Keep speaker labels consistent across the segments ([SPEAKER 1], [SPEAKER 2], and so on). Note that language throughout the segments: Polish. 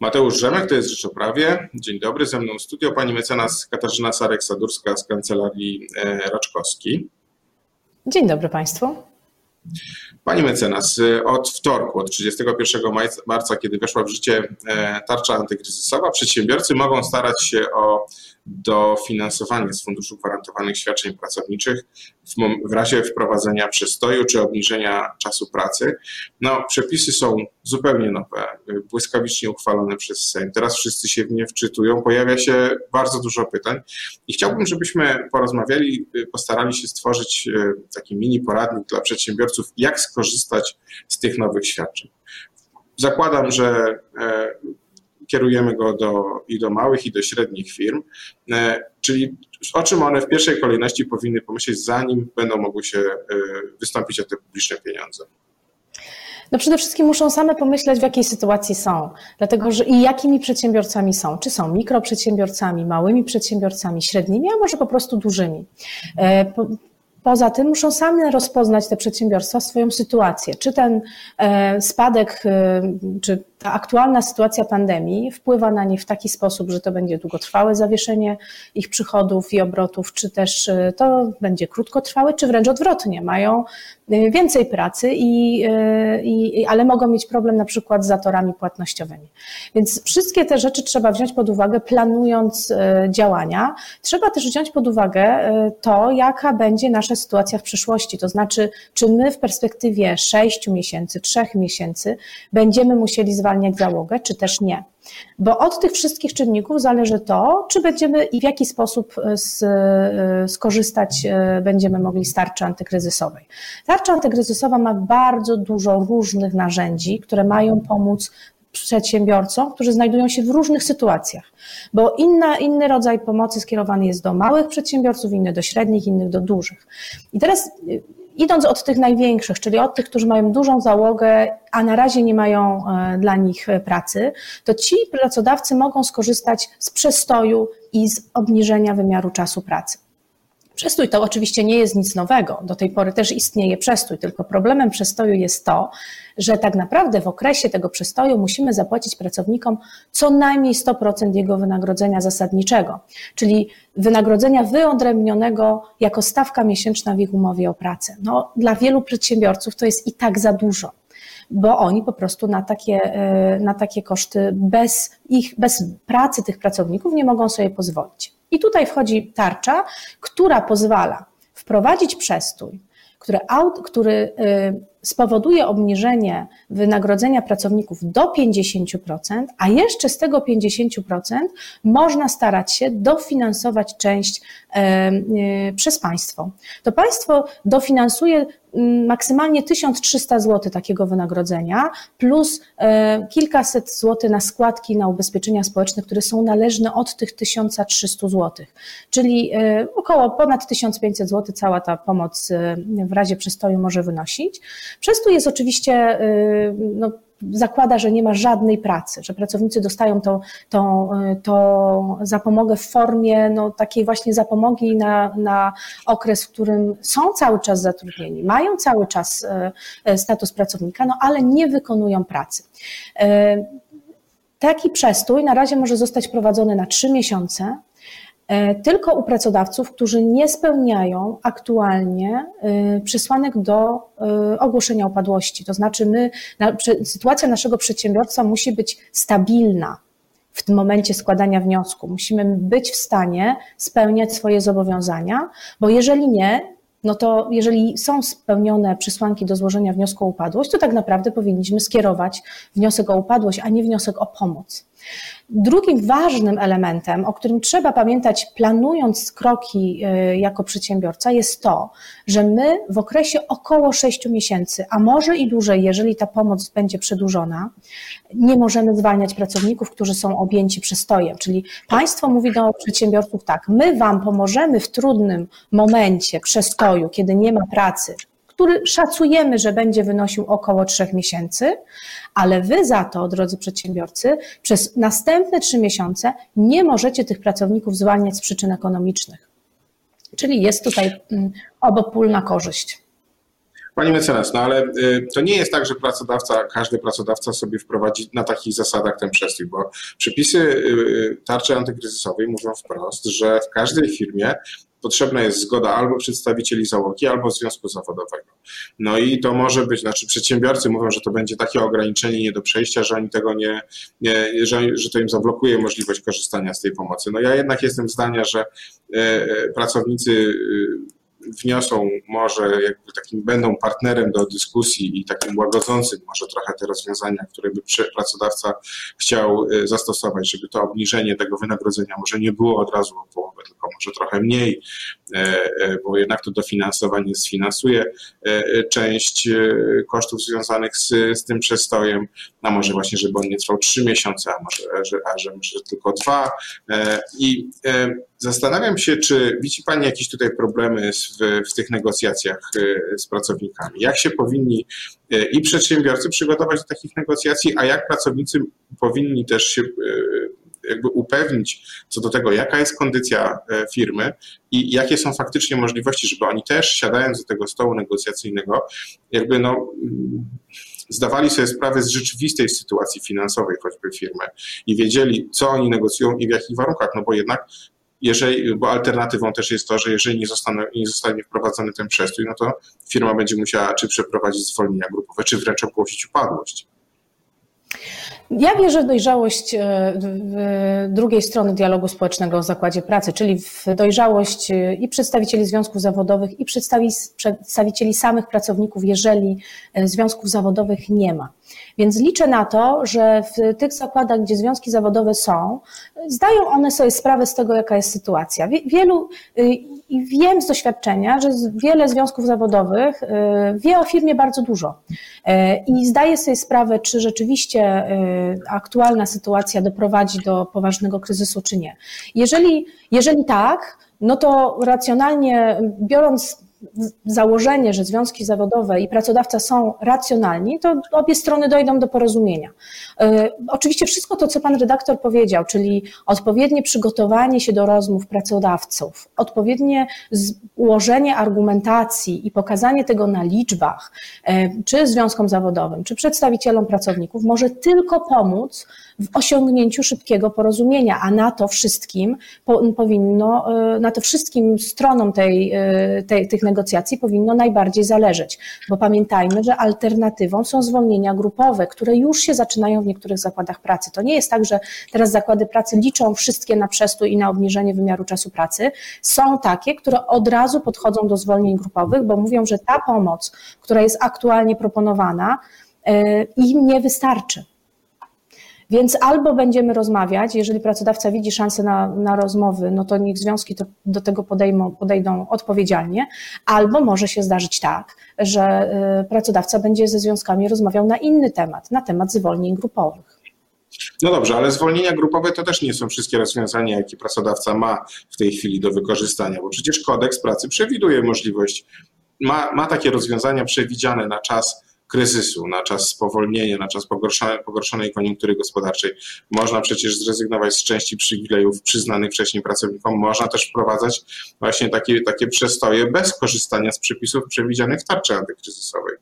[SPEAKER 1] Mateusz Rzemek, to jest Rzeczoprawie. Dzień dobry, ze mną w studio pani mecenas Katarzyna Sarek-Sadurska z Kancelarii e, Raczkowski.
[SPEAKER 2] Dzień dobry Państwu.
[SPEAKER 1] Pani mecenas, od wtorku, od 31 marca, kiedy weszła w życie e, tarcza antykryzysowa, przedsiębiorcy mogą starać się o dofinansowanie z Funduszu Gwarantowanych Świadczeń Pracowniczych w, w razie wprowadzenia przestoju czy obniżenia czasu pracy. No, przepisy są zupełnie nowe, błyskawicznie uchwalone przez Sejm. Teraz wszyscy się w nie wczytują, pojawia się bardzo dużo pytań i chciałbym, żebyśmy porozmawiali, postarali się stworzyć e, taki mini poradnik dla przedsiębiorców, jak skorzystać z tych nowych świadczeń. Zakładam, że e, kierujemy go do, i do małych, i do średnich firm, e, czyli o czym one w pierwszej kolejności powinny pomyśleć, zanim będą mogły się e, wystąpić o te publiczne pieniądze.
[SPEAKER 2] No przede wszystkim muszą same pomyśleć, w jakiej sytuacji są, dlatego że i jakimi przedsiębiorcami są. Czy są mikroprzedsiębiorcami, małymi przedsiębiorcami, średnimi, a może po prostu dużymi. E, Poza tym muszą sami rozpoznać te przedsiębiorstwa swoją sytuację. Czy ten spadek, czy ta aktualna sytuacja pandemii wpływa na nie w taki sposób, że to będzie długotrwałe zawieszenie ich przychodów i obrotów, czy też e, to będzie krótkotrwałe, czy wręcz odwrotnie. Mają więcej pracy, i, i, ale mogą mieć problem na przykład z zatorami płatnościowymi. Więc wszystkie te rzeczy trzeba wziąć pod uwagę, planując działania. Trzeba też wziąć pod uwagę to, jaka będzie nasza sytuacja w przyszłości. To znaczy, czy my w perspektywie 6 miesięcy, 3 miesięcy będziemy musieli zwalniać załogę, czy też nie. Bo od tych wszystkich czynników zależy to, czy będziemy i w jaki sposób z, skorzystać e, będziemy mogli z tarczy antykryzysowej. Tarcza antykryzysowa ma bardzo dużo różnych narzędzi, które mają pomóc przedsiębiorcom, którzy znajdują się w różnych sytuacjach, bo inna, inny rodzaj pomocy skierowany jest do małych przedsiębiorców, inny do średnich, innych do dużych. I teraz y, idąc od tych największych, czyli od tych, którzy mają dużą załogę, a na razie nie mają e, dla nich e, pracy, to ci pracodawcy mogą skorzystać z przestoju i z obniżenia wymiaru czasu pracy. Przestój to oczywiście nie jest nic nowego. Do tej pory też istnieje przestój, tylko problemem przestoju jest to, że tak naprawdę w okresie tego przestoju musimy zapłacić pracownikom co najmniej 100% jego wynagrodzenia zasadniczego, czyli wynagrodzenia wyodrębnionego jako stawka miesięczna w ich umowie o pracę. No, dla wielu przedsiębiorców to jest i tak za dużo bo oni po prostu na takie, e, na takie koszty bez ich, bez pracy tych pracowników nie mogą sobie pozwolić. I tutaj wchodzi tarcza, która pozwala wprowadzić przestój, który, który y, spowoduje obniżenie wynagrodzenia pracowników do 50%, a jeszcze z tego 50% można starać się dofinansować część y, przez państwo. To państwo dofinansuje maksymalnie 1300 zł takiego wynagrodzenia, plus e, kilkaset złotych na składki na ubezpieczenia społeczne, które są należne od tych 1300 zł. Czyli e, około ponad 1500 zł cała ta pomoc e, w razie przestoju może wynosić. Przez to jest oczywiście, no, zakłada, że nie ma żadnej pracy, że pracownicy dostają tą, tą, y, tą zapomogę w formie no, takiej właśnie zapomogi na, na okres, w którym są cały czas zatrudnieni, mają cały czas y, status pracownika, no ale nie wykonują pracy. Taki przestój na razie może zostać prowadzony na trzy miesiące. E, tylko u pracodawców, którzy nie spełniają aktualnie e, przesłanek do e, ogłoszenia upadłości. To znaczy, my, sytuacja naszego przedsiębiorstwa musi być stabilna w tym momencie składania wniosku. Musimy być w stanie spełniać swoje zobowiązania, bo jeżeli nie, no to jeżeli są spełnione przesłanki do złożenia wniosku o upadłość, to tak naprawdę powinniśmy skierować wniosek o upadłość, a nie wniosek o pomoc. Drugim ważnym elementem, o którym trzeba pamiętać, planując kroki y, jako przedsiębiorca, jest to, że my w okresie około 6 miesięcy, a może i dłużej, jeżeli ta pomoc będzie przedłużona, nie możemy zwalniać pracowników, którzy są objęci przestojem. Czyli państwo mówi do przedsiębiorców tak, my wam pomożemy w trudnym momencie przestoju, kiedy nie ma pracy, który szacujemy, że będzie wynosił około trzech miesięcy, ale wy za to, drodzy przedsiębiorcy, przez następne trzy miesiące nie możecie tych pracowników zwalniać z przyczyn ekonomicznych. Czyli jest tutaj mm, obopólna korzyść.
[SPEAKER 1] Pani mecenas, no ale y, to nie jest tak, że pracodawca, każdy pracodawca sobie wprowadzi na takich zasadach ten przestój, bo przepisy y, tarczy antykryzysowej mówią wprost, że w każdej firmie potrzebna jest zgoda albo przedstawicieli załogi, albo związku zawodowego. No i to może być, znaczy przedsiębiorcy mówią, że to będzie takie ograniczenie nie do przejścia, że oni tego nie, nie że, że to im zablokuje możliwość korzystania z tej pomocy. No ja jednak jestem zdania, że e, pracownicy wniosą może jakby takim będą partnerem do dyskusji i takim łagodzącym może trochę te rozwiązania, które by pracodawca chciał zastosować, żeby to obniżenie tego wynagrodzenia może nie było od razu o połowę, tylko może trochę mniej, e, e, bo jednak to dofinansowanie sfinansuje e, część kosztów związanych z, z tym przestojem, a może właśnie, żeby on nie trwał trzy miesiące, a może, że, a że może tylko dwa i Zastanawiam się, czy widzi Pani jakieś tutaj problemy w, w tych negocjacjach z pracownikami? Jak się powinni i przedsiębiorcy przygotować do takich negocjacji, a jak pracownicy powinni też się jakby upewnić co do tego, jaka jest kondycja firmy i jakie są faktycznie możliwości, żeby oni też siadając do tego stołu negocjacyjnego, jakby no mm, zdawali sobie sprawę z rzeczywistej sytuacji finansowej choćby firmy i wiedzieli, co oni negocjują i w jakich warunkach, no bo jednak jeżeli, bo alternatywą też jest to, że jeżeli nie, zostanie, nie zostanie wprowadzony ten przestój, no to firma będzie musiała czy przeprowadzić zwolnienia grupowe, czy wręcz ogłosić upadłość.
[SPEAKER 2] Ja wierzę w dojrzałość e, drugiej strony dialogu społecznego w zakładzie pracy, czyli w dojrzałość e, i przedstawicieli związków zawodowych, i przedstawicieli samych pracowników, jeżeli e, związków zawodowych nie ma. Więc liczę na to, że w tych zakładach, gdzie związki zawodowe są, zdają one sobie sprawę z tego, jaka jest sytuacja. Wielu i wiem z doświadczenia, że wiele związków zawodowych wie o firmie bardzo dużo i zdaje sobie sprawę, czy rzeczywiście aktualna sytuacja doprowadzi do poważnego kryzysu, czy nie. Jeżeli, jeżeli tak, no to racjonalnie biorąc założenie, że związki zawodowe i pracodawca są racjonalni, to obie strony dojdą do porozumienia. E, oczywiście wszystko to, co pan redaktor powiedział, czyli odpowiednie przygotowanie się do rozmów pracodawców, odpowiednie ułożenie argumentacji i pokazanie tego na liczbach, e, czy związkom zawodowym, czy przedstawicielom pracowników, może tylko pomóc w osiągnięciu szybkiego porozumienia, a na to wszystkim powinno, e, na to wszystkim stronom tej, tej, tych negocjacji powinno najbardziej zależeć, bo pamiętajmy, że alternatywą są zwolnienia grupowe, które już się zaczynają w niektórych zakładach pracy. To nie jest tak, że teraz zakłady pracy liczą wszystkie na przestój i na obniżenie wymiaru czasu pracy. Są takie, które od razu podchodzą do zwolnień grupowych, bo mówią, że ta pomoc, która jest aktualnie proponowana, e, im nie wystarczy. Więc albo będziemy rozmawiać, jeżeli pracodawca widzi szansę na, na rozmowy, no to niech związki to, do tego podejmą, podejdą odpowiedzialnie, albo może się zdarzyć tak, że y, pracodawca będzie ze związkami rozmawiał na inny temat, na temat zwolnień grupowych.
[SPEAKER 1] No dobrze, ale zwolnienia grupowe to też nie są wszystkie rozwiązania, jakie pracodawca ma w tej chwili do wykorzystania, bo przecież kodeks pracy przewiduje możliwość, ma, ma takie rozwiązania przewidziane na czas kryzysu, na czas spowolnienia, na czas pogorszonej, koniunktury gospodarczej. Można przecież zrezygnować z części przywilejów przyznanych wcześniej pracownikom. Można też wprowadzać właśnie takie, takie przestoje bez korzystania z przepisów przewidzianych w tarczy antykryzysowej.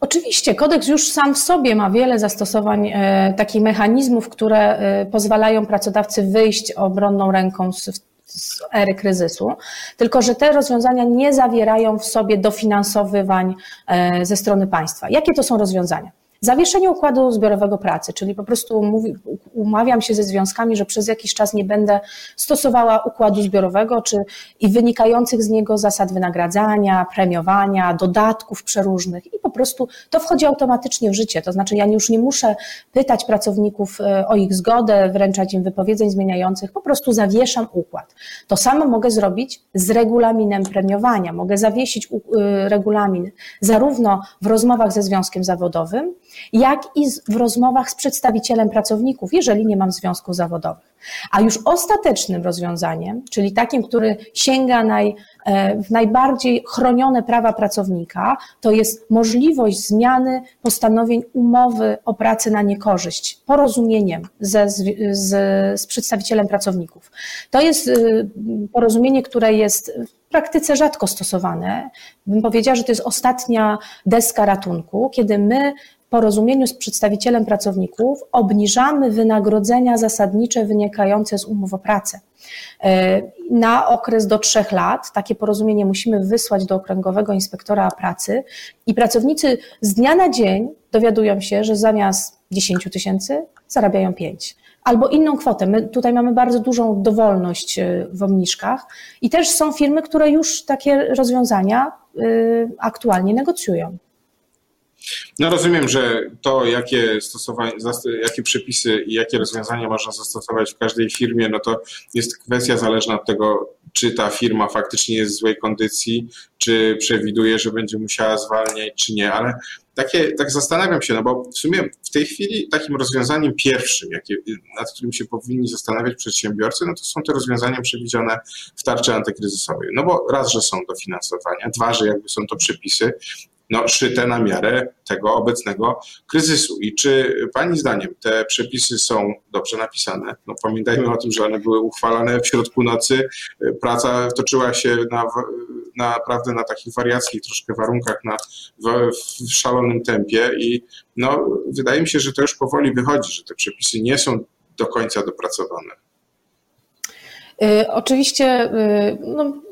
[SPEAKER 2] Oczywiście, kodeks już sam w sobie ma wiele zastosowań, e, takich mechanizmów, które e, pozwalają pracodawcy wyjść obronną ręką z z ery kryzysu, tylko że te rozwiązania nie zawierają w sobie dofinansowywań e, ze strony państwa. Jakie to są rozwiązania? Zawieszenie układu zbiorowego pracy, czyli po prostu mówi, umawiam się ze związkami, że przez jakiś czas nie będę stosowała układu zbiorowego czy i wynikających z niego zasad wynagradzania, premiowania, dodatków przeróżnych i po prostu to wchodzi automatycznie w życie. To znaczy ja już nie muszę pytać pracowników e, o ich zgodę, wręczać im wypowiedzeń zmieniających, po prostu zawieszam układ. To samo mogę zrobić z regulaminem premiowania. Mogę zawiesić e, regulamin zarówno w rozmowach ze związkiem zawodowym, jak i w rozmowach z przedstawicielem pracowników, jeżeli nie mam związków zawodowych. A już ostatecznym rozwiązaniem, czyli takim, który sięga naj, e, w najbardziej chronione prawa pracownika, to jest możliwość zmiany postanowień umowy o pracę na niekorzyść porozumieniem ze, z, z przedstawicielem pracowników. To jest y, porozumienie, które jest w praktyce rzadko stosowane. Bym powiedziała, że to jest ostatnia deska ratunku, kiedy my porozumieniu z przedstawicielem pracowników obniżamy wynagrodzenia zasadnicze wynikające z umów o pracę. E, na okres do trzech lat takie porozumienie musimy wysłać do Okręgowego Inspektora Pracy i pracownicy z dnia na dzień dowiadują się, że zamiast 10 tysięcy zarabiają 5 albo inną kwotę. My tutaj mamy bardzo dużą dowolność e, w obniżkach i też są firmy, które już takie rozwiązania e, aktualnie negocjują.
[SPEAKER 1] No rozumiem, że to, jakie, jakie przepisy i jakie rozwiązania można zastosować w każdej firmie, no to jest kwestia zależna od tego, czy ta firma faktycznie jest w złej kondycji, czy przewiduje, że będzie musiała zwalniać, czy nie, ale takie, tak zastanawiam się, no bo w sumie w tej chwili takim rozwiązaniem pierwszym, jakie, nad którym się powinni zastanawiać przedsiębiorcy, no to są te rozwiązania przewidziane w tarczy antykryzysowej. No bo raz, że są dofinansowania, dwa, że jakby są to przepisy, no, szyte na miarę tego obecnego kryzysu. I czy Pani zdaniem te przepisy są dobrze napisane? No, pamiętajmy o tym, że one były uchwalane w środku nocy. Praca toczyła się na, naprawdę na takich wariackich troszkę warunkach, na, w, w szalonym tempie i no, wydaje mi się, że to już powoli wychodzi, że te przepisy nie są do końca dopracowane.
[SPEAKER 2] Y, oczywiście y, no,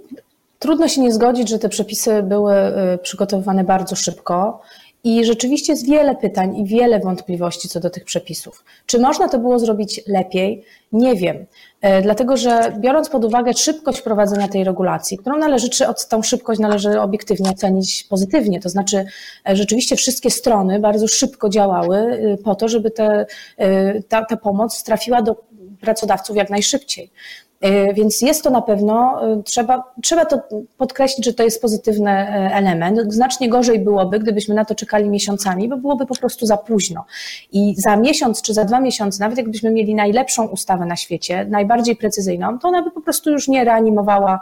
[SPEAKER 2] Trudno się nie zgodzić, że te przepisy były y, przygotowywane bardzo szybko i rzeczywiście jest wiele pytań i wiele wątpliwości co do tych przepisów. Czy można to było zrobić lepiej? Nie wiem. E, dlatego, że biorąc pod uwagę szybkość wprowadzenia tej regulacji, którą należy, czy tą szybkość należy obiektywnie ocenić pozytywnie, to znaczy e, rzeczywiście wszystkie strony bardzo szybko działały y, po to, żeby te, y, ta, ta pomoc trafiła do pracodawców jak najszybciej. E, więc jest to na pewno, e, trzeba, trzeba to podkreślić, że to jest pozytywny e, element. Znacznie gorzej byłoby, gdybyśmy na to czekali miesiącami, bo byłoby po prostu za późno. I za miesiąc czy za dwa miesiące, nawet jakbyśmy mieli najlepszą ustawę na świecie, najbardziej precyzyjną, to ona by po prostu już nie reanimowała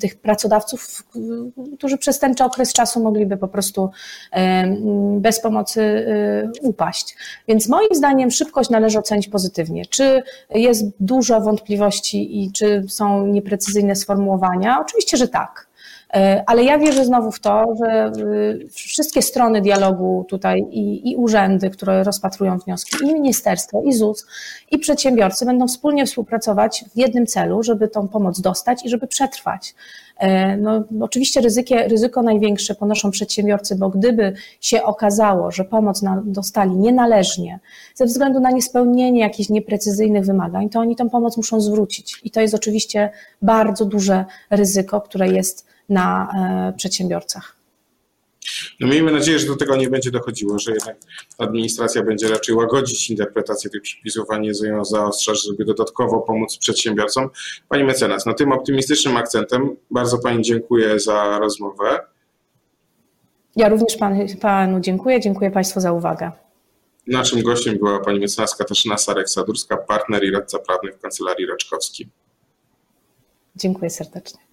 [SPEAKER 2] tych pracodawców, którzy przez ten okres czasu mogliby po prostu bez pomocy upaść. Więc moim zdaniem szybkość należy ocenić pozytywnie. Czy jest dużo wątpliwości, wątpliwości i czy są nieprecyzyjne sformułowania? Oczywiście, że tak. E, ale ja wierzę znowu w to, że y, wszystkie strony dialogu tutaj i, i, urzędy, które rozpatrują wnioski, i ministerstwo, i ZUS, i przedsiębiorcy będą wspólnie współpracować w jednym celu, żeby tą pomoc dostać i żeby przetrwać. E, no, oczywiście ryzykie, ryzyko największe ponoszą przedsiębiorcy, bo gdyby się okazało, że pomoc na, dostali nienależnie ze względu na niespełnienie jakichś nieprecyzyjnych wymagań, to oni tą pomoc muszą zwrócić. I to jest oczywiście bardzo duże ryzyko, które jest na e, przedsiębiorcach.
[SPEAKER 1] No miejmy nadzieję, że do tego nie będzie dochodziło, że jednak administracja będzie raczej łagodzić interpretację tych przepisów, a nie ją zaostrzać, żeby dodatkowo pomóc przedsiębiorcom. Pani mecenas, no tym optymistycznym akcentem bardzo Pani dziękuję za rozmowę.
[SPEAKER 2] Ja również pan, Panu dziękuję, dziękuję Państwu za uwagę.
[SPEAKER 1] Naszym gościem była Pani mecenas Katarzyna Sarek-Sadurska, partner i radca prawny w Kancelarii Raczkowskiej.
[SPEAKER 2] Dziękuję serdecznie.